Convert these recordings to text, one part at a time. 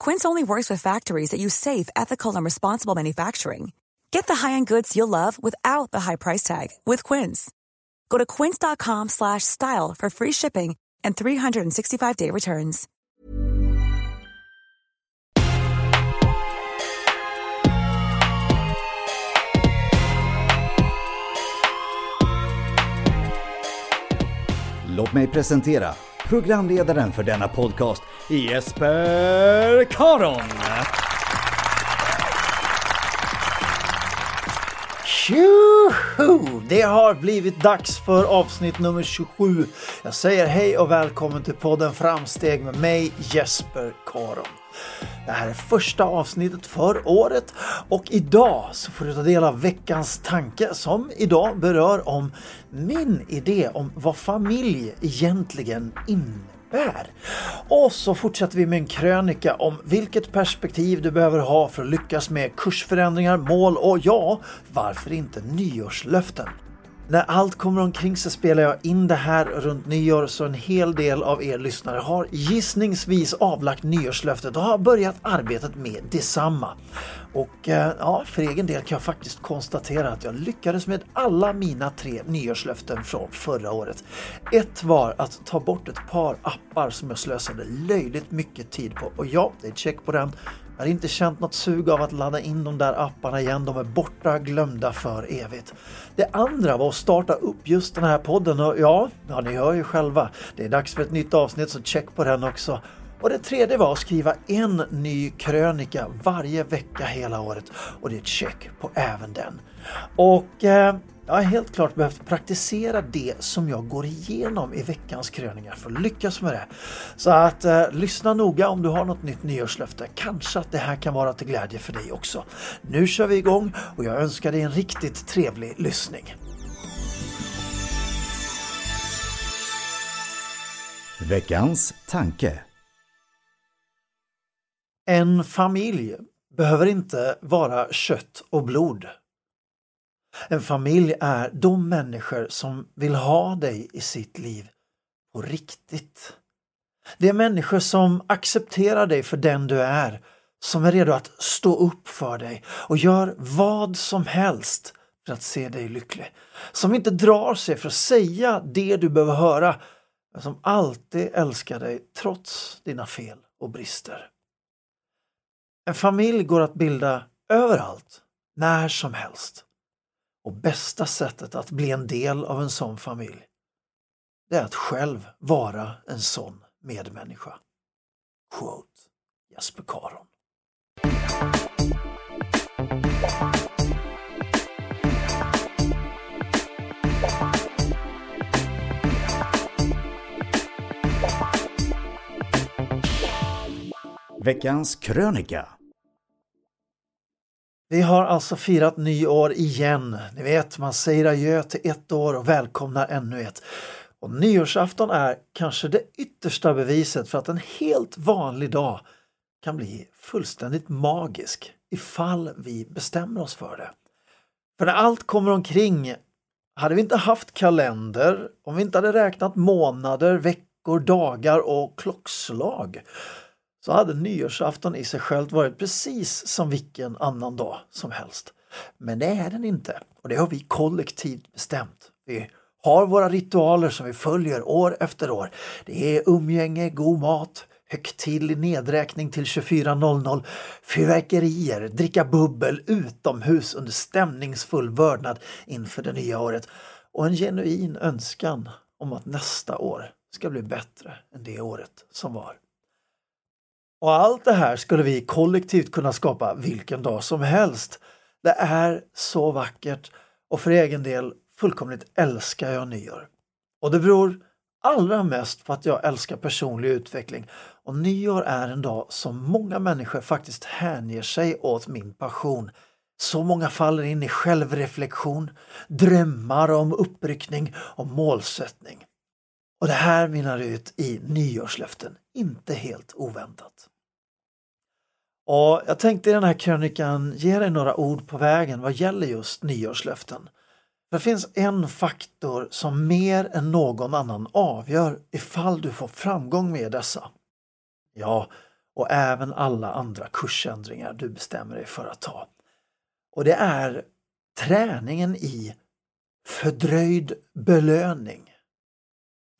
Quince only works with factories that use safe, ethical, and responsible manufacturing. Get the high-end goods you'll love without the high price tag with Quince. Go to quince.com/style for free shipping and 365-day returns. Låt mig presentera programledaren för denna podcast, Jesper Karon. Tjoho! Det har blivit dags för avsnitt nummer 27. Jag säger hej och välkommen till podden Framsteg med mig Jesper Karon. Det här är första avsnittet för året och idag så får du ta del av veckans tanke som idag berör om min idé om vad familj egentligen innebär. Och så fortsätter vi med en krönika om vilket perspektiv du behöver ha för att lyckas med kursförändringar, mål och ja, varför inte nyårslöften. När allt kommer omkring så spelar jag in det här runt nyår så en hel del av er lyssnare har gissningsvis avlagt nyårslöftet och har börjat arbetet med detsamma. Och eh, ja, för egen del kan jag faktiskt konstatera att jag lyckades med alla mina tre nyårslöften från förra året. Ett var att ta bort ett par appar som jag slösade löjligt mycket tid på och ja, det är check på den. Jag har inte känt något sug av att ladda in de där apparna igen. De är borta, glömda för evigt. Det andra var att starta upp just den här podden och ja, ja ni hör ju själva. Det är dags för ett nytt avsnitt så check på den också. Och det tredje var att skriva en ny krönika varje vecka hela året och det är ett check på även den. Och eh, jag har helt klart behövt praktisera det som jag går igenom i veckans kröningar för att lyckas med det. Så att eh, lyssna noga om du har något nytt nyårslöfte. Kanske att det här kan vara till glädje för dig också. Nu kör vi igång och jag önskar dig en riktigt trevlig lyssning. Veckans tanke. En familj behöver inte vara kött och blod. En familj är de människor som vill ha dig i sitt liv på riktigt. Det är människor som accepterar dig för den du är, som är redo att stå upp för dig och gör vad som helst för att se dig lycklig. Som inte drar sig för att säga det du behöver höra, men som alltid älskar dig trots dina fel och brister. En familj går att bilda överallt, när som helst. Och bästa sättet att bli en del av en sån familj, det är att själv vara en sån medmänniska. Quote Jesper Karon. Veckans krönika. Vi har alltså firat nyår igen. Ni vet, man säger adjö till ett år och välkomnar ännu ett. Och nyårsafton är kanske det yttersta beviset för att en helt vanlig dag kan bli fullständigt magisk ifall vi bestämmer oss för det. För när allt kommer omkring, hade vi inte haft kalender, om vi inte hade räknat månader, veckor veckor, dagar och klockslag så hade nyårsafton i sig själv varit precis som vilken annan dag som helst. Men det är den inte och det har vi kollektivt bestämt. Vi har våra ritualer som vi följer år efter år. Det är umgänge, god mat, högtidlig nedräkning till 24.00, fyrverkerier, dricka bubbel utomhus under stämningsfull vördnad inför det nya året och en genuin önskan om att nästa år ska bli bättre än det året som var. Och allt det här skulle vi kollektivt kunna skapa vilken dag som helst. Det är så vackert och för egen del fullkomligt älskar jag nyår. Och det beror allra mest på att jag älskar personlig utveckling och nyår är en dag som många människor faktiskt hänger sig åt min passion. Så många faller in i självreflektion, drömmar om uppryckning och målsättning. Och det här mynnar ut i nyårslöften, inte helt oväntat. Och jag tänkte i den här krönikan ge dig några ord på vägen vad gäller just nyårslöften. Det finns en faktor som mer än någon annan avgör ifall du får framgång med dessa. Ja, och även alla andra kursändringar du bestämmer dig för att ta. Och det är träningen i fördröjd belöning.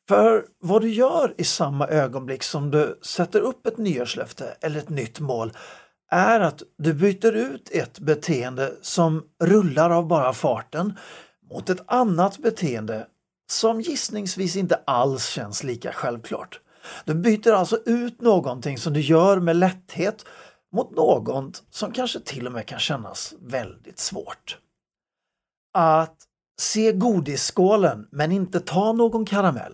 För vad du gör i samma ögonblick som du sätter upp ett nyårslöfte eller ett nytt mål är att du byter ut ett beteende som rullar av bara farten mot ett annat beteende som gissningsvis inte alls känns lika självklart. Du byter alltså ut någonting som du gör med lätthet mot något som kanske till och med kan kännas väldigt svårt. Att se godisskålen men inte ta någon karamell.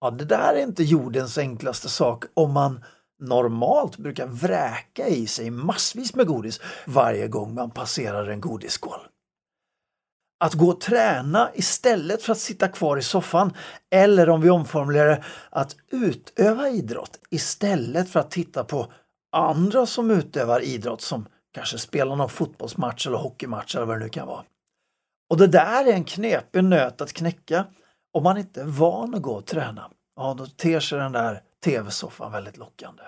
Ja, det där är inte jordens enklaste sak om man normalt brukar vräka i sig massvis med godis varje gång man passerar en godisskål. Att gå och träna istället för att sitta kvar i soffan eller om vi omformulerar det, att utöva idrott istället för att titta på andra som utövar idrott som kanske spelar någon fotbollsmatch eller hockeymatch eller vad det nu kan vara. Och det där är en knepig nöt att knäcka om man inte är van att gå och träna. Ja, då ter sig den där tv-soffan väldigt lockande.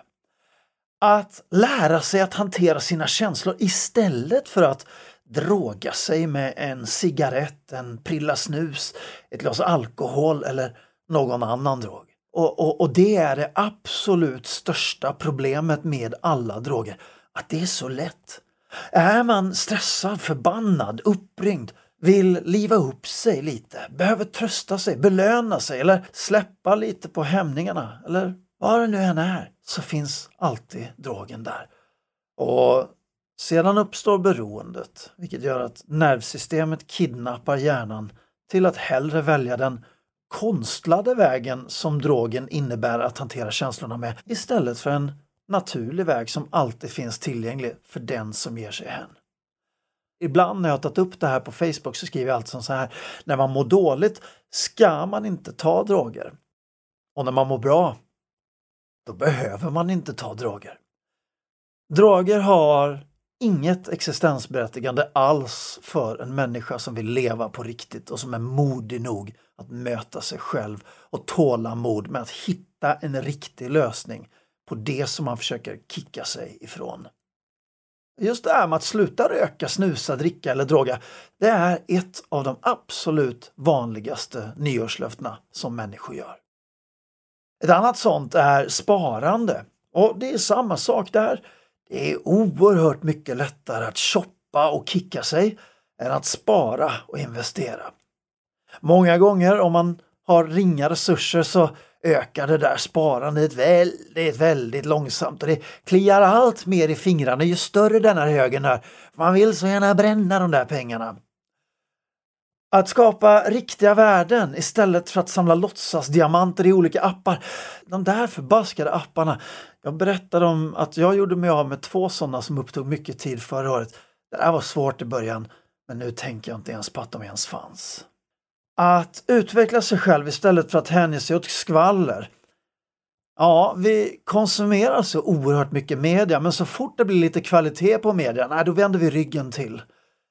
Att lära sig att hantera sina känslor istället för att droga sig med en cigarett, en prilla snus, ett glas alkohol eller någon annan drog. Och, och, och, det är det absolut största problemet med alla droger, att det är så lätt. Är man stressad, förbannad, uppringd, vill liva upp sig lite, behöver trösta sig, belöna sig eller släppa lite på hämningarna eller vad det nu än är, så finns alltid drogen där. Och sedan uppstår beroendet, vilket gör att nervsystemet kidnappar hjärnan till att hellre välja den konstlade vägen som drogen innebär att hantera känslorna med istället för en naturlig väg som alltid finns tillgänglig för den som ger sig hän. Ibland när jag har tagit upp det här på Facebook så skriver jag alltid så här, när man mår dåligt ska man inte ta droger. Och när man mår bra, då behöver man inte ta droger. Droger har inget existensberättigande alls för en människa som vill leva på riktigt och som är modig nog att möta sig själv och tålamod med att hitta en riktig lösning på det som man försöker kicka sig ifrån. Just det här med att sluta röka, snusa, dricka eller droga, det är ett av de absolut vanligaste nyårslöftena som människor gör. Ett annat sånt är sparande. Och det är samma sak där. Det är oerhört mycket lättare att shoppa och kicka sig än att spara och investera. Många gånger om man har ringa resurser så ökar det där sparandet väldigt, väldigt långsamt och det kliar allt mer i fingrarna ju större denna högen är. Man vill så gärna bränna de där pengarna. Att skapa riktiga värden istället för att samla låtsasdiamanter i olika appar. De där förbaskade apparna. Jag berättade om att jag gjorde mig av med två sådana som upptog mycket tid förra året. Det där var svårt i början, men nu tänker jag inte ens på att de ens fanns. Att utveckla sig själv istället för att hänge sig åt skvaller. Ja, vi konsumerar så oerhört mycket media, men så fort det blir lite kvalitet på media, nej, då vänder vi ryggen till.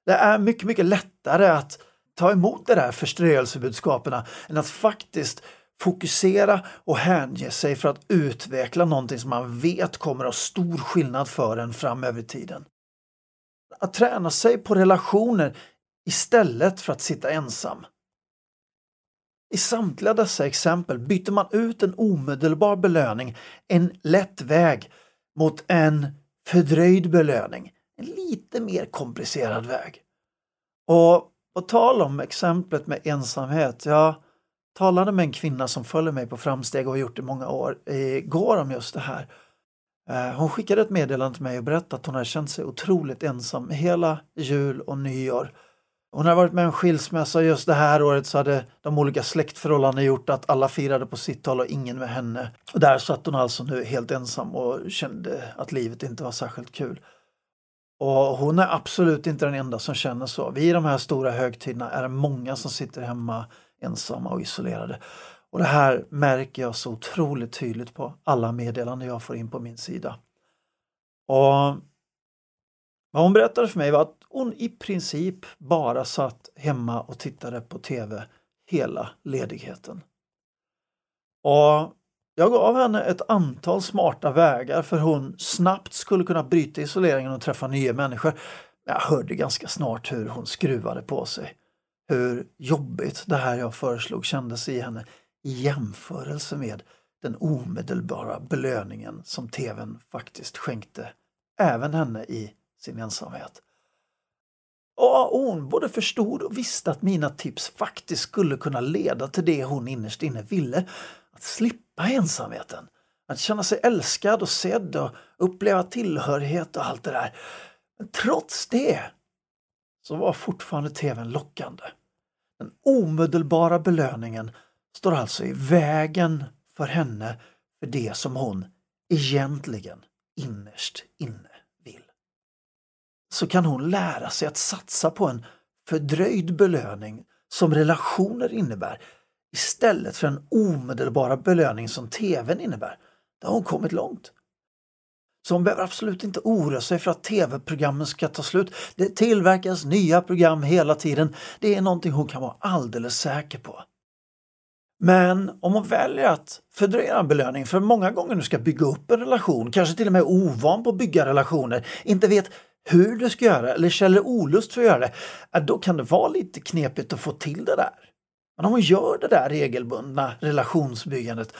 Det är mycket, mycket lättare att ta emot de där förströelsebudskapen än att faktiskt fokusera och hänge sig för att utveckla någonting som man vet kommer att ha stor skillnad för en framöver i tiden. Att träna sig på relationer istället för att sitta ensam. I samtliga dessa exempel byter man ut en omedelbar belöning, en lätt väg, mot en fördröjd belöning, en lite mer komplicerad väg. Och på tal om exemplet med ensamhet, jag talade med en kvinna som följer mig på framsteg och har gjort det i många år igår om just det här. Eh, hon skickade ett meddelande till mig och berättade att hon har känt sig otroligt ensam hela jul och nyår. Hon har varit med om skilsmässa just det här året så hade de olika släktförhållandena gjort att alla firade på sitt håll och ingen med henne. Och där satt hon alltså nu helt ensam och kände att livet inte var särskilt kul. Och hon är absolut inte den enda som känner så. Vid de här stora högtiderna är det många som sitter hemma ensamma och isolerade. Och det här märker jag så otroligt tydligt på alla meddelanden jag får in på min sida. Och vad hon berättade för mig var att hon i princip bara satt hemma och tittade på TV hela ledigheten. Och jag gav henne ett antal smarta vägar för hon snabbt skulle kunna bryta isoleringen och träffa nya människor. Jag hörde ganska snart hur hon skruvade på sig. Hur jobbigt det här jag föreslog kändes i henne i jämförelse med den omedelbara belöningen som tvn faktiskt skänkte även henne i sin ensamhet. Och hon både förstod och visste att mina tips faktiskt skulle kunna leda till det hon innerst inne ville, att slippa ensamheten. Att känna sig älskad och sedd och uppleva tillhörighet och allt det där. Men trots det så var fortfarande tvn lockande. Den omedelbara belöningen står alltså i vägen för henne för det som hon egentligen innerst inne. Så kan hon lära sig att satsa på en fördröjd belöning som relationer innebär istället för den omedelbara belöning som tvn innebär. Där har hon kommit långt. Så hon behöver absolut inte oroa sig för att tv-programmen ska ta slut. Det tillverkas nya program hela tiden. Det är någonting hon kan vara alldeles säker på. Men om hon väljer att fördröja en belöning för många gånger nu ska bygga upp en relation, kanske till och med ovan på att bygga relationer, inte vet hur du ska göra eller känner olust för att göra det, då kan det vara lite knepigt att få till det där. Men om hon gör det där regelbundna relationsbyggandet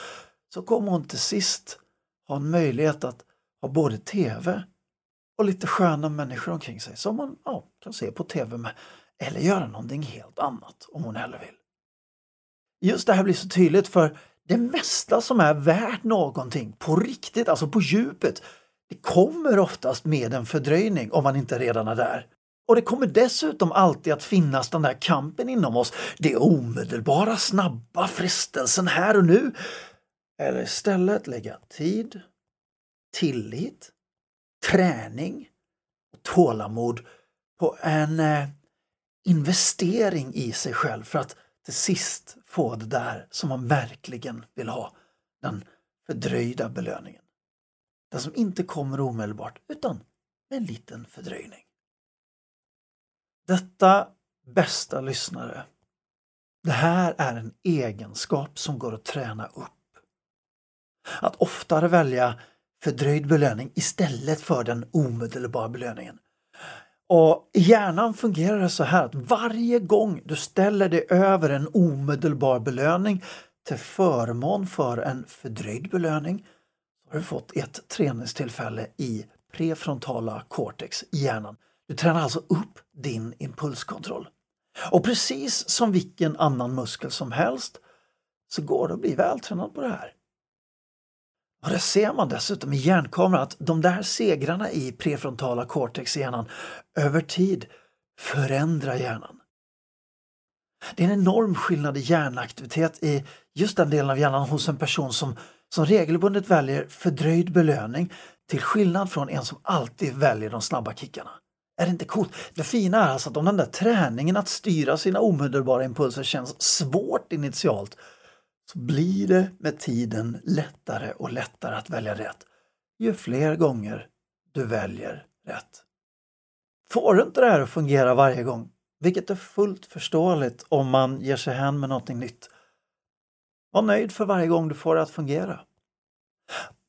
så kommer hon till sist ha en möjlighet att ha både tv och lite sköna människor omkring sig som man ja, kan se på tv med. Eller göra någonting helt annat om hon hellre vill. Just det här blir så tydligt för det mesta som är värt någonting på riktigt, alltså på djupet, det kommer oftast med en fördröjning om man inte redan är där. Och det kommer dessutom alltid att finnas den där kampen inom oss, det omedelbara, snabba frestelsen här och nu. Eller istället lägga tid, tillit, träning och tålamod på en eh, investering i sig själv för att till sist få det där som man verkligen vill ha. Den fördröjda belöningen. Den som inte kommer omedelbart utan med en liten fördröjning. Detta, bästa lyssnare, det här är en egenskap som går att träna upp. Att oftare välja fördröjd belöning istället för den omedelbara belöningen. Och I hjärnan fungerar det så här att varje gång du ställer dig över en omedelbar belöning till förmån för en fördröjd belöning har du fått ett träningstillfälle i prefrontala cortex i hjärnan. Du tränar alltså upp din impulskontroll. Och precis som vilken annan muskel som helst så går det att bli vältränad på det här. Och det ser man dessutom i hjärnkameran att de där segrarna i prefrontala cortex i hjärnan över tid förändrar hjärnan. Det är en enorm skillnad i hjärnaktivitet i just den delen av hjärnan hos en person som, som regelbundet väljer fördröjd belöning till skillnad från en som alltid väljer de snabba kickarna. Är det inte coolt? Det fina är alltså att om den där träningen att styra sina omedelbara impulser känns svårt initialt så blir det med tiden lättare och lättare att välja rätt ju fler gånger du väljer rätt. Får du inte det här att fungera varje gång, vilket är fullt förståeligt om man ger sig hän med någonting nytt, var nöjd för varje gång du får det att fungera.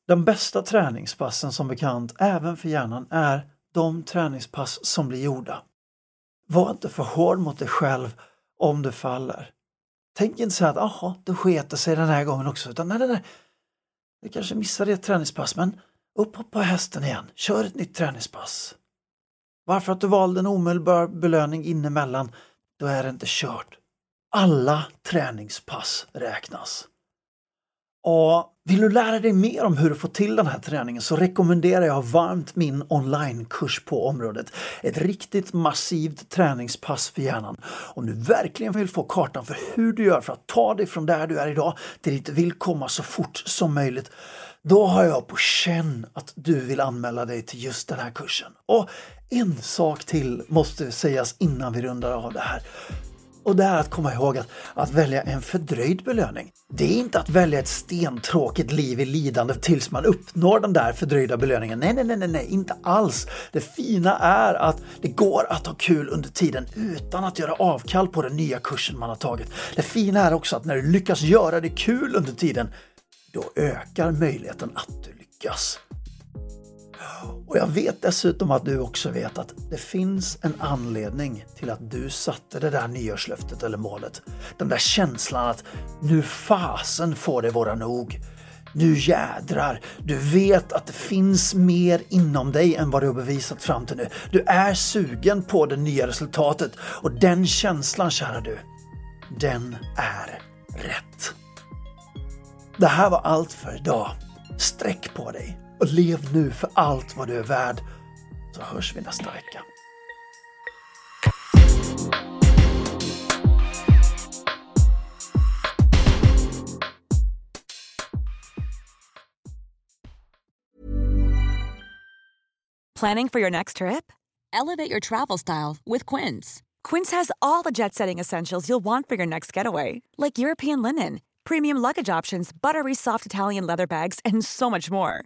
De bästa träningspassen som bekant, även för hjärnan, är de träningspass som blir gjorda. Var inte för hård mot dig själv om du faller. Tänk inte så att aha, det sket sig den här gången också, utan nej, nej, nej. Du kanske missade ett träningspass, men upp på hästen igen, kör ett nytt träningspass. Varför att du valde en omedelbar belöning inemellan, då är det inte kört. Alla träningspass räknas. Och vill du lära dig mer om hur du får till den här träningen så rekommenderar jag varmt min onlinekurs på området. Ett riktigt massivt träningspass för hjärnan. Om du verkligen vill få kartan för hur du gör för att ta dig från där du är idag till dit du vill komma så fort som möjligt. Då har jag på känn att du vill anmäla dig till just den här kursen. Och en sak till måste sägas innan vi rundar av det här. Och det är att komma ihåg att, att välja en fördröjd belöning. Det är inte att välja ett stentråkigt liv i lidande tills man uppnår den där fördröjda belöningen. Nej, nej, nej, nej, inte alls. Det fina är att det går att ha kul under tiden utan att göra avkall på den nya kursen man har tagit. Det fina är också att när du lyckas göra det kul under tiden, då ökar möjligheten att du lyckas. Och jag vet dessutom att du också vet att det finns en anledning till att du satte det där nyårslöftet eller målet. Den där känslan att nu fasen får det vara nog. Nu jädrar, du vet att det finns mer inom dig än vad du har bevisat fram till nu. Du är sugen på det nya resultatet och den känslan, kära du, den är rätt. Det här var allt för idag. Sträck på dig och lev nu för allt vad du är värd. Så hörs vi nästa vecka. Planning for your next trip? Elevate your travel style with Quince. Quince has all the jet setting essentials you'll want for your next getaway, like European linen, premium luggage options, buttery soft Italian leather bags, and so much more.